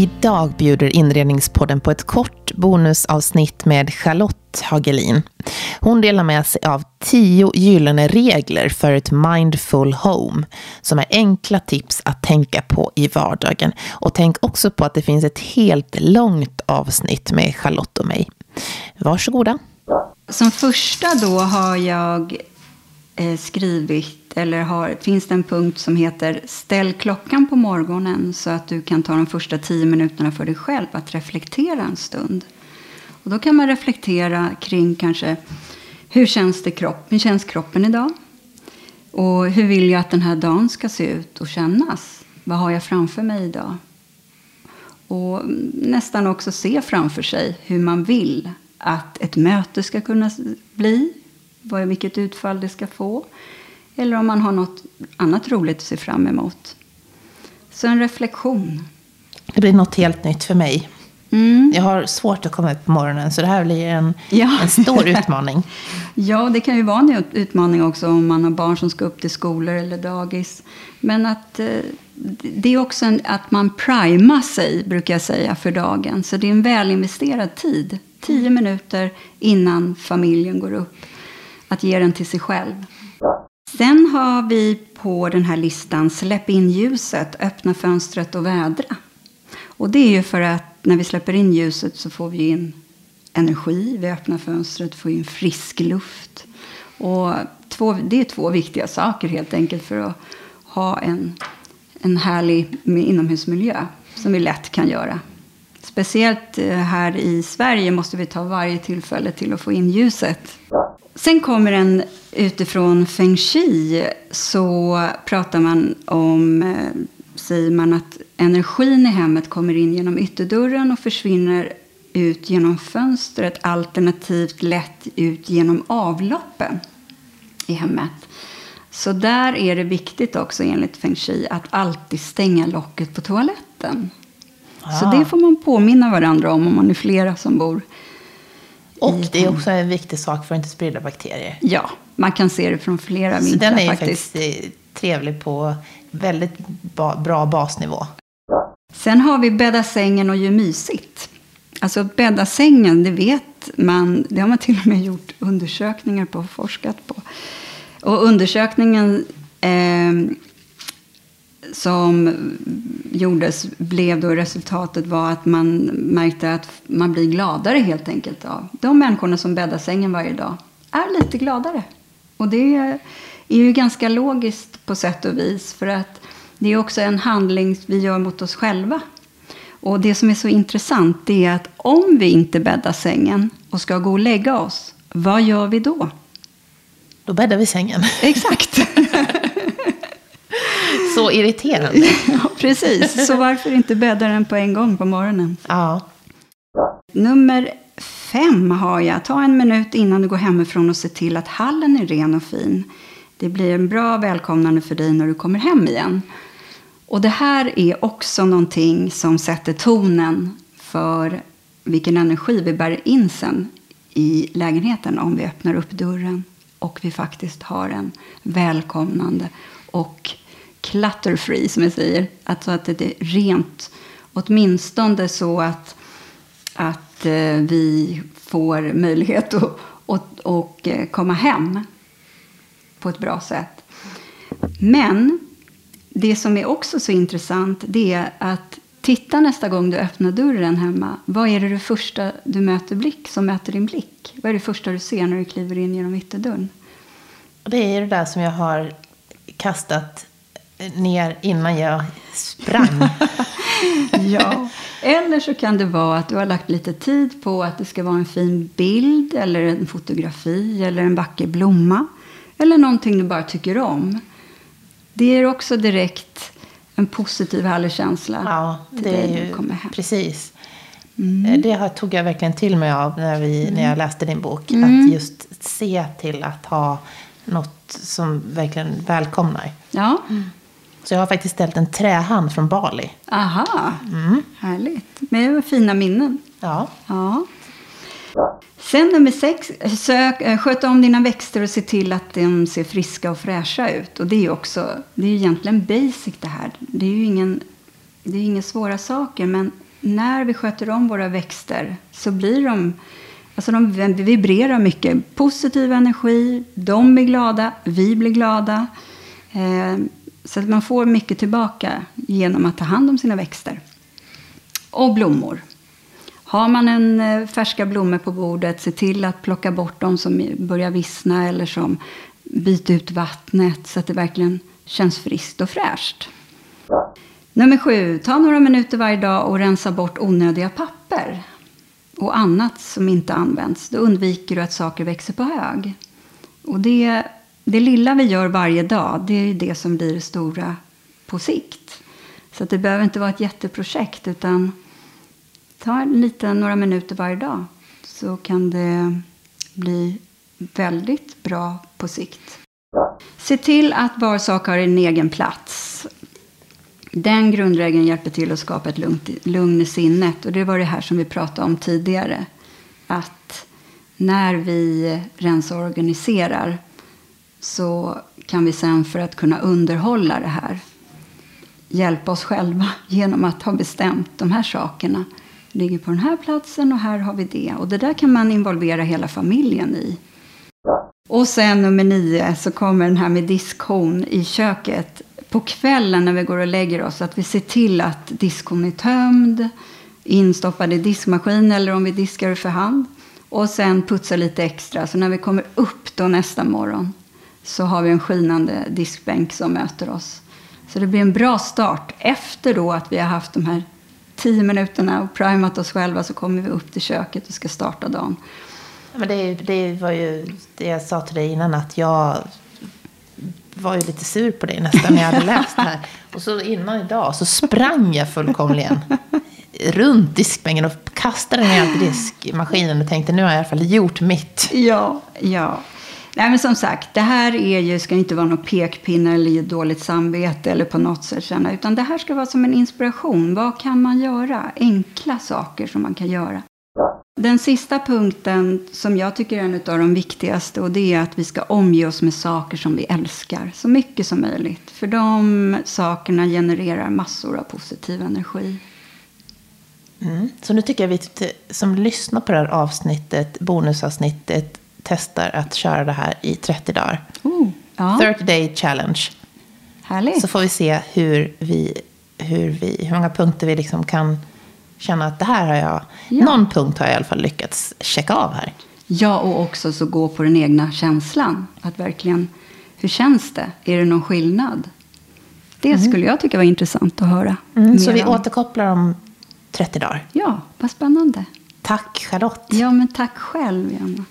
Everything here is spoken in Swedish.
Idag bjuder Inredningspodden på ett kort bonusavsnitt med Charlotte Hagelin. Hon delar med sig av tio gyllene regler för ett mindful home som är enkla tips att tänka på i vardagen. Och tänk också på att det finns ett helt långt avsnitt med Charlotte och mig. Varsågoda. Som första då har jag Eh, skrivit eller har, finns det en punkt som heter Ställ klockan på morgonen så att du kan ta de första tio minuterna för dig själv att reflektera en stund. Och då kan man reflektera kring kanske hur känns, det kropp, hur känns kroppen idag? Och hur vill jag att den här dagen ska se ut och kännas? Vad har jag framför mig idag? Och nästan också se framför sig hur man vill att ett möte ska kunna bli, vilket utfall det ska få. Eller om man har något annat roligt att se fram emot. Så en reflektion. Det blir något helt nytt för mig. Mm. Jag har svårt att komma upp på morgonen, så det här blir en, ja. en stor utmaning. ja, det kan ju vara en utmaning också om man har barn som ska upp till skolor eller dagis. Men att, eh, det är också en, att man primar sig, brukar jag säga, för dagen. Så det är en välinvesterad tid. Tio minuter innan familjen går upp. Att ge den till sig själv. Sen har vi på den här listan Släpp in ljuset, öppna fönstret och vädra. Och det är ju för att när vi släpper in ljuset så får vi in energi, vi öppnar fönstret, får in frisk luft. Och två, det är två viktiga saker helt enkelt för att ha en, en härlig inomhusmiljö som vi lätt kan göra. Speciellt eh, här i Sverige måste vi ta varje tillfälle till att få in ljuset. Sen kommer en utifrån feng shui så pratar man om, eh, säger man att energin i hemmet kommer in genom ytterdörren och försvinner ut genom fönstret alternativt lätt ut genom avloppen i hemmet. Så där är det viktigt också enligt feng shui att alltid stänga locket på toaletten. Ah. Så det får man påminna varandra om om man är flera som bor och det är också en viktig sak för att inte sprida bakterier. Ja, man kan se det från flera vinklar Så den är faktiskt. faktiskt eh, trevlig på väldigt bra basnivå. Sen har vi bädda sängen och gör mysigt. Alltså bädda sängen, det vet man, det har man till och med gjort undersökningar på och forskat på. Och undersökningen eh, som gjordes blev då resultatet var att man märkte att man blir gladare helt enkelt av de människorna som bäddar sängen varje dag är lite gladare. Och det är ju ganska logiskt på sätt och vis för att det är också en handling vi gör mot oss själva. Och det som är så intressant det är att om vi inte bäddar sängen och ska gå och lägga oss, vad gör vi då? Då bäddar vi sängen. Exakt. Så irriterande. ja, precis. Så varför inte bädda den på en gång på morgonen? Ja. Nummer fem har jag. Ta en minut innan du går hemifrån och se till att hallen är ren och fin. Det blir en bra välkomnande för dig när du kommer hem igen. Och det här är också någonting som sätter tonen för vilken energi vi bär in sen i lägenheten om vi öppnar upp dörren och vi faktiskt har en välkomnande och clutter-free, som jag säger. Alltså att det är rent. Åtminstone så att, att eh, vi får möjlighet att och, eh, och komma hem på ett bra sätt. Men det som är också så intressant det är att titta nästa gång du öppnar dörren hemma. Vad är det, det första du möter blick som möter din blick? Vad är det första du ser när du kliver in genom ytterdörren? Det är ju det där som jag har kastat ner innan jag sprang. ja. Eller så kan det vara att du har lagt lite tid på att det ska vara en fin bild eller en fotografi eller en vacker blomma. Eller någonting du bara tycker om. Det är också direkt en positiv härlig känsla. Ja, det är ju precis. Mm. Det tog jag verkligen till mig av när, vi, mm. när jag läste din bok. Mm. Att just se till att ha något som verkligen välkomnar. Ja. Så jag har faktiskt ställt en trähand från Bali. Aha, mm. härligt. Med fina minnen. Ja. ja. Sen nummer sex, sök, eh, sköt om dina växter och se till att de ser friska och fräscha ut. Och det är ju också, det är ju egentligen basic det här. Det är ju ingen, det är inga svåra saker, men när vi sköter om våra växter så blir de Alltså de vibrerar mycket positiv energi, de blir glada, vi blir glada. Eh, så att man får mycket tillbaka genom att ta hand om sina växter. Och blommor. Har man en eh, färska blommor på bordet, se till att plocka bort de som börjar vissna eller som byter ut vattnet så att det verkligen känns friskt och fräscht. Nummer sju, ta några minuter varje dag och rensa bort onödiga papper och annat som inte används. Då undviker du att saker växer på hög. Och det, det lilla vi gör varje dag, det är det som blir det stora på sikt. Så det behöver inte vara ett jätteprojekt, utan ta lite, några minuter varje dag så kan det bli väldigt bra på sikt. Se till att var sak har en egen plats. Den grundregeln hjälper till att skapa ett lugnt, lugn i sinnet. Och det var det här som vi pratade om tidigare. Att när vi rensar och organiserar så kan vi sen för att kunna underhålla det här hjälpa oss själva genom att ha bestämt de här sakerna ligger på den här platsen och här har vi det. Och det där kan man involvera hela familjen i. Och sen nummer nio så kommer den här med diskhon i köket på kvällen när vi går och lägger oss. Att vi ser till att diskon är tömd, instoppad i diskmaskin eller om vi diskar för hand. Och sen putsa lite extra. Så när vi kommer upp då nästa morgon så har vi en skinande diskbänk som möter oss. Så det blir en bra start. Efter då att vi har haft de här tio minuterna och primat oss själva så kommer vi upp till köket och ska starta dagen. Men det, det var ju det jag sa till dig innan att jag var ju lite sur på dig nästan när jag hade läst det här. Och så innan idag så sprang jag fullkomligen runt diskbänken och kastade den i diskmaskinen och tänkte nu har jag i alla fall gjort mitt. Ja, ja. Nej, men som sagt, det här är ju, ska inte vara någon pekpinne eller dåligt samvete eller på något sätt känna, utan det här ska vara som en inspiration. Vad kan man göra? Enkla saker som man kan göra. Den sista punkten som jag tycker är en av de viktigaste och det är att vi ska omge oss med saker som vi älskar så mycket som möjligt. För de sakerna genererar massor av positiv energi. Mm. Så nu tycker jag att vi som lyssnar på det här avsnittet, bonusavsnittet, testar att köra det här i 30 dagar. Oh, ja. 30 day challenge. Härligt. Så får vi se hur, vi, hur, vi, hur många punkter vi liksom kan känna att det här har jag, ja. någon punkt har jag i alla fall lyckats checka av här. Ja, och också så gå på den egna känslan. Att verkligen, hur känns det? Är det någon skillnad? Det mm. skulle jag tycka var intressant att höra. Mm, så vi om. återkopplar om 30 dagar? Ja, vad spännande. Tack Charlotte. Ja, men tack själv, Janna.